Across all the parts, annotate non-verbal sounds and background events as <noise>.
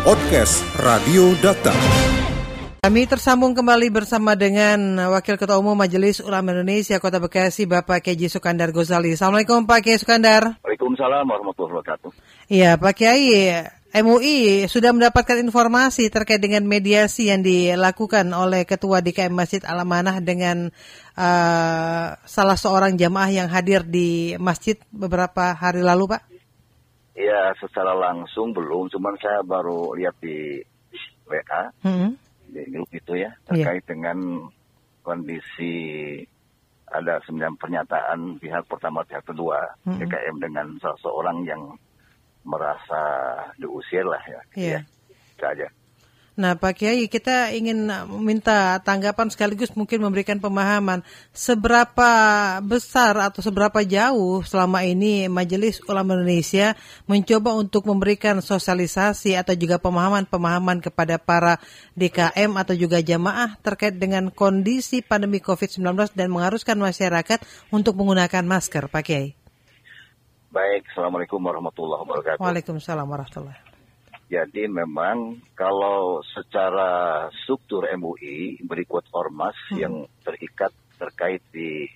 Podcast Radio Data. Kami tersambung kembali bersama dengan Wakil Ketua Umum Majelis Ulama Indonesia Kota Bekasi, Bapak Keji Sukandar Gozali. Assalamualaikum Pak Kiai Sukandar. Waalaikumsalam warahmatullahi wabarakatuh. Iya Pak Kiai, MUI sudah mendapatkan informasi terkait dengan mediasi yang dilakukan oleh Ketua DKM Masjid Al-Amanah dengan uh, salah seorang jamaah yang hadir di masjid beberapa hari lalu Pak. Iya, secara langsung belum, cuman saya baru lihat di WA. Hmm di grup itu ya iya. terkait yeah. dengan kondisi ada sembilan pernyataan pihak pertama pihak kedua mm -hmm. DKM dengan salah seorang yang merasa diusir lah ya. Yeah. ya itu aja. Nah, Pak Kiai, kita ingin minta tanggapan sekaligus mungkin memberikan pemahaman seberapa besar atau seberapa jauh selama ini Majelis Ulama Indonesia mencoba untuk memberikan sosialisasi atau juga pemahaman-pemahaman kepada para DKM atau juga jamaah terkait dengan kondisi pandemi COVID-19 dan mengharuskan masyarakat untuk menggunakan masker, Pak Kiai. Baik, Assalamualaikum warahmatullahi wabarakatuh. Waalaikumsalam warahmatullahi wabarakatuh. Jadi memang kalau secara struktur MUI berikut ormas hmm. yang terikat terkait di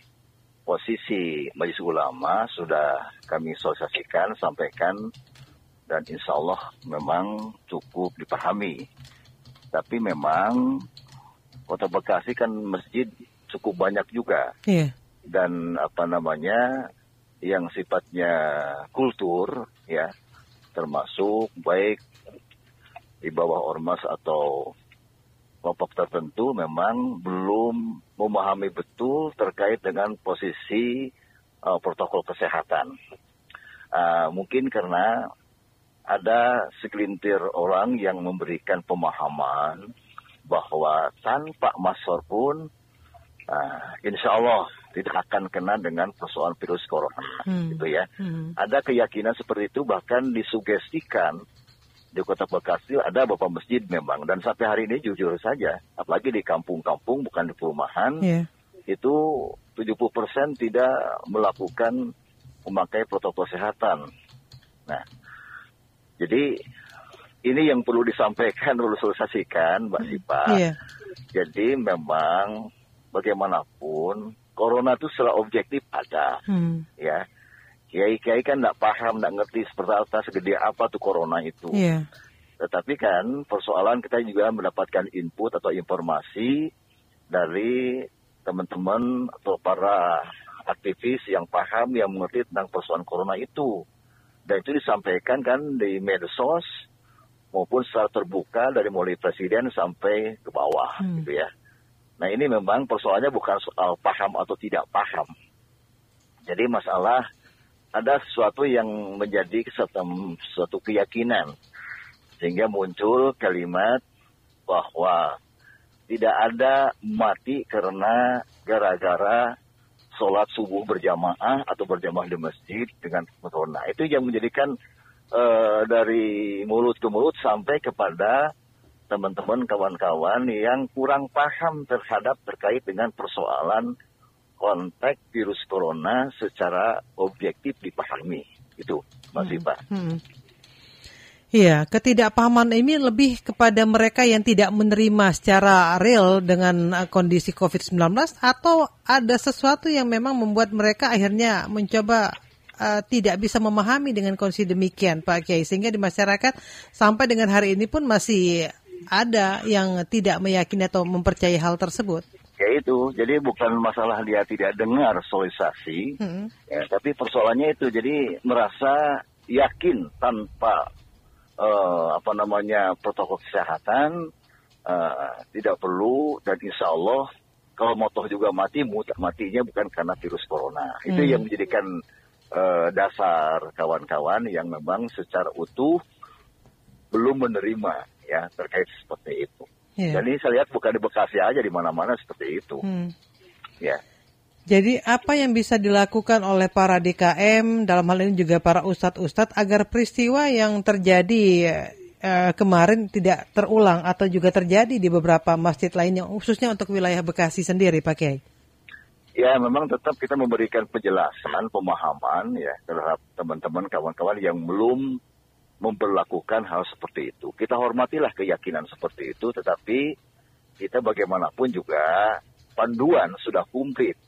posisi Majelis Ulama sudah kami sosialisasikan, sampaikan dan insya Allah memang cukup dipahami. Tapi memang Kota Bekasi kan masjid cukup banyak juga. Yeah. Dan apa namanya yang sifatnya kultur ya termasuk baik di bawah ormas atau kelompok tertentu memang belum memahami betul terkait dengan posisi uh, protokol kesehatan. Uh, mungkin karena ada segelintir orang yang memberikan pemahaman bahwa tanpa masker pun uh, insya Allah tidak akan kena dengan persoalan virus corona, hmm. gitu ya. Hmm. Ada keyakinan seperti itu bahkan disugestikan di kota Bekasi ada beberapa masjid memang dan sampai hari ini jujur saja apalagi di kampung-kampung bukan di perumahan yeah. itu 70% tidak melakukan memakai protokol kesehatan. Nah, jadi ini yang perlu disampaikan, <laughs> perlu sosialisasikan, Mbak Sipa. Yeah. Jadi memang bagaimanapun corona itu secara objektif ada, hmm. ya kiai-kiai kan nggak paham, nggak ngerti seperti apa, segede apa tuh corona itu. Yeah. Tetapi kan persoalan kita juga mendapatkan input atau informasi dari teman-teman atau para aktivis yang paham, yang mengerti tentang persoalan corona itu. Dan itu disampaikan kan di medsos maupun secara terbuka dari mulai presiden sampai ke bawah hmm. gitu ya. Nah ini memang persoalannya bukan soal paham atau tidak paham. Jadi masalah ada sesuatu yang menjadi suatu keyakinan sehingga muncul kalimat bahwa tidak ada mati karena gara-gara sholat subuh berjamaah atau berjamaah di masjid dengan corona. Itu yang menjadikan uh, dari mulut ke mulut sampai kepada teman-teman kawan-kawan yang kurang paham terhadap terkait dengan persoalan konteks virus corona secara objektif dipahami. Itu, Mas hmm. Pak. Hmm. Iya, ketidakpahaman ini lebih kepada mereka yang tidak menerima secara real dengan uh, kondisi COVID-19 atau ada sesuatu yang memang membuat mereka akhirnya mencoba uh, tidak bisa memahami dengan kondisi demikian, Pak Kiai, sehingga di masyarakat sampai dengan hari ini pun masih ada yang tidak meyakini atau mempercayai hal tersebut ya itu jadi bukan masalah dia tidak dengar sosialisasi hmm. ya tapi persoalannya itu jadi merasa yakin tanpa uh, apa namanya protokol kesehatan uh, tidak perlu dan insya Allah kalau mau toh juga mati matinya bukan karena virus corona hmm. itu yang menjadikan uh, dasar kawan-kawan yang memang secara utuh belum menerima ya terkait seperti itu Yeah. Jadi saya lihat bukan di Bekasi aja di mana-mana seperti itu. Hmm. Ya. Jadi apa yang bisa dilakukan oleh para DKM dalam hal ini juga para ustadz-ustadz agar peristiwa yang terjadi eh, kemarin tidak terulang atau juga terjadi di beberapa masjid lainnya khususnya untuk wilayah Bekasi sendiri Pak Kiai? Ya memang tetap kita memberikan penjelasan, pemahaman ya terhadap teman-teman kawan-kawan yang belum memperlakukan hal seperti itu. Kita hormatilah keyakinan seperti itu, tetapi kita bagaimanapun juga panduan sudah komplit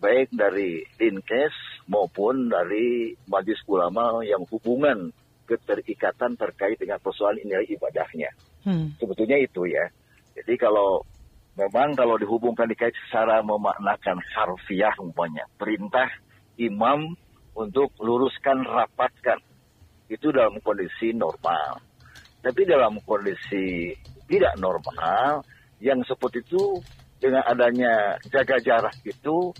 baik dari Dinkes maupun dari Majlis Ulama yang hubungan keterikatan terkait dengan persoalan nilai ibadahnya. Hmm. Sebetulnya itu ya. Jadi kalau memang kalau dihubungkan dikait secara memaknakan harfiah umpamanya perintah imam untuk luruskan rapatkan itu dalam kondisi normal. Tapi dalam kondisi tidak normal, yang seperti itu dengan adanya jaga jarak itu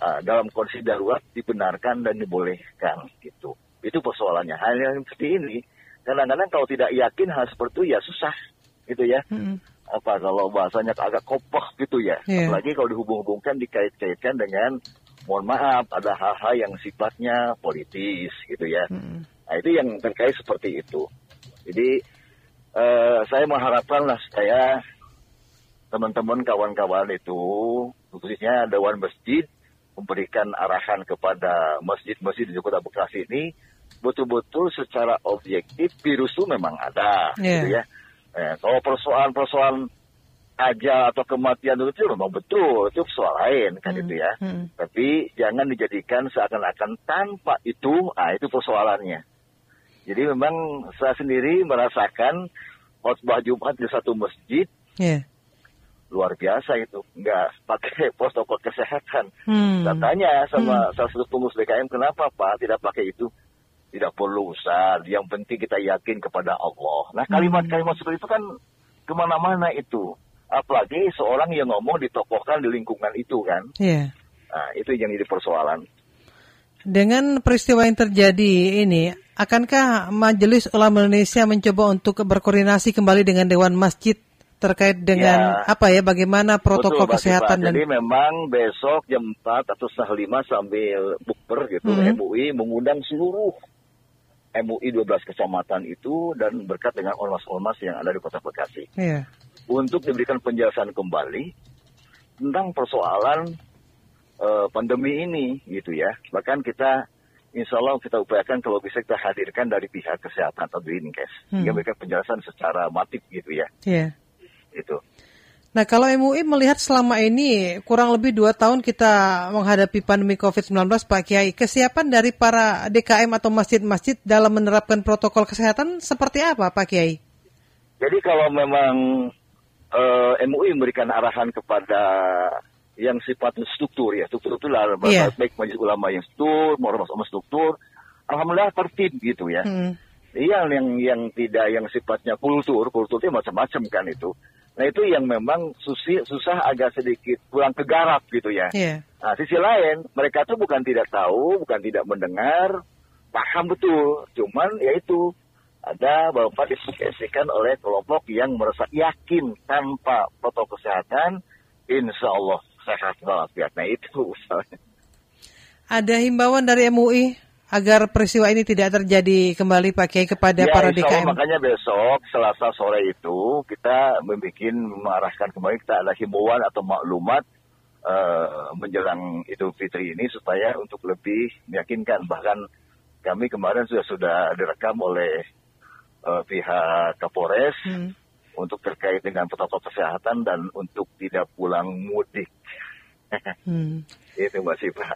uh, dalam kondisi darurat dibenarkan dan dibolehkan gitu. Itu persoalannya. Hal yang seperti ini kadang-kadang kalau tidak yakin hal seperti itu ya susah gitu ya. Mm -hmm. Apa kalau bahasanya agak kopoh gitu ya. Yeah. Apalagi kalau dihubung-hubungkan dikait-kaitkan dengan mohon maaf ada hal-hal yang sifatnya politis gitu ya. Mm -hmm. Nah, itu yang terkait seperti itu. Jadi uh, saya mengharapkanlah saya teman-teman kawan-kawan itu khususnya Dewan Masjid memberikan arahan kepada masjid-masjid di Kota Bekasi ini betul-betul secara objektif virus itu memang ada, yeah. gitu ya. Eh, kalau persoalan-persoalan aja atau kematian itu memang betul, itu soal lain kan hmm. itu ya. Hmm. Tapi jangan dijadikan seakan-akan tanpa itu, ah itu persoalannya. Jadi memang saya sendiri merasakan khotbah Jumat di satu masjid yeah. luar biasa itu, nggak pakai <laughs> protokol kesehatan. Hmm. Saya tanya sama hmm. salah satu pengurus BKM kenapa Pak tidak pakai itu? Tidak perlu Ustaz, yang penting kita yakin kepada Allah. Nah kalimat-kalimat seperti itu kan ke mana-mana itu. Apalagi seorang yang ngomong ditokohkan di lingkungan itu kan. Yeah. Nah itu yang jadi persoalan. Dengan peristiwa yang terjadi ini, akankah Majelis Ulama Indonesia mencoba untuk berkoordinasi kembali dengan Dewan Masjid terkait dengan ya, apa ya, bagaimana protokol betul, kesehatan Pak. dan Jadi memang besok jam 4 atau setengah 5 sambil bukber gitu, hmm. MUI mengundang seluruh MUI 12 kecamatan itu dan berkat dengan ormas-ormas yang ada di Kota Bekasi. Yeah. Untuk diberikan penjelasan kembali tentang persoalan uh, pandemi ini gitu ya. Bahkan kita insya Allah kita upayakan kalau bisa kita hadirkan dari pihak kesehatan atau Dinkes. Hmm. Hingga memberikan penjelasan secara matif gitu ya. Iya. Yeah. Itu. Nah kalau MUI melihat selama ini kurang lebih dua tahun kita menghadapi pandemi COVID-19 Pak Kiai, kesiapan dari para DKM atau masjid-masjid dalam menerapkan protokol kesehatan seperti apa Pak Kiai? Jadi kalau memang uh, eh, MUI memberikan arahan kepada yang sifatnya struktur ya. Struktur itu lah yeah. baik majelis ulama yang struktur mau ormas struktur. Alhamdulillah tertib gitu ya. Hmm. yang yang yang tidak yang sifatnya kultur kultur itu macam-macam kan itu. Nah itu yang memang susah susah agak sedikit kurang kegarap gitu ya. Yeah. nah sisi lain mereka tuh bukan tidak tahu bukan tidak mendengar paham betul. Cuman ya itu ada bapak disukesikan oleh kelompok yang merasa yakin tanpa protokol kesehatan insya Allah sehat walafiat. Nah itu misalnya. Ada himbauan dari MUI agar peristiwa ini tidak terjadi kembali Pak Kiai kepada ya, para DKM. makanya besok Selasa sore itu kita membuat mengarahkan kembali kita ada himbauan atau maklumat uh, menjelang Idul Fitri ini supaya untuk lebih meyakinkan bahkan kami kemarin sudah sudah direkam oleh uh, pihak Kapolres hmm untuk terkait dengan protokol kesehatan dan untuk tidak pulang mudik. hmm. Itu Mbak Siva.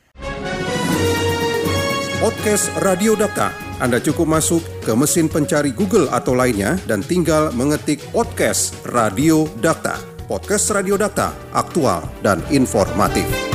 Podcast Radio Data. Anda cukup masuk ke mesin pencari Google atau lainnya dan tinggal mengetik podcast Radio Data. Podcast Radio Data, aktual dan informatif.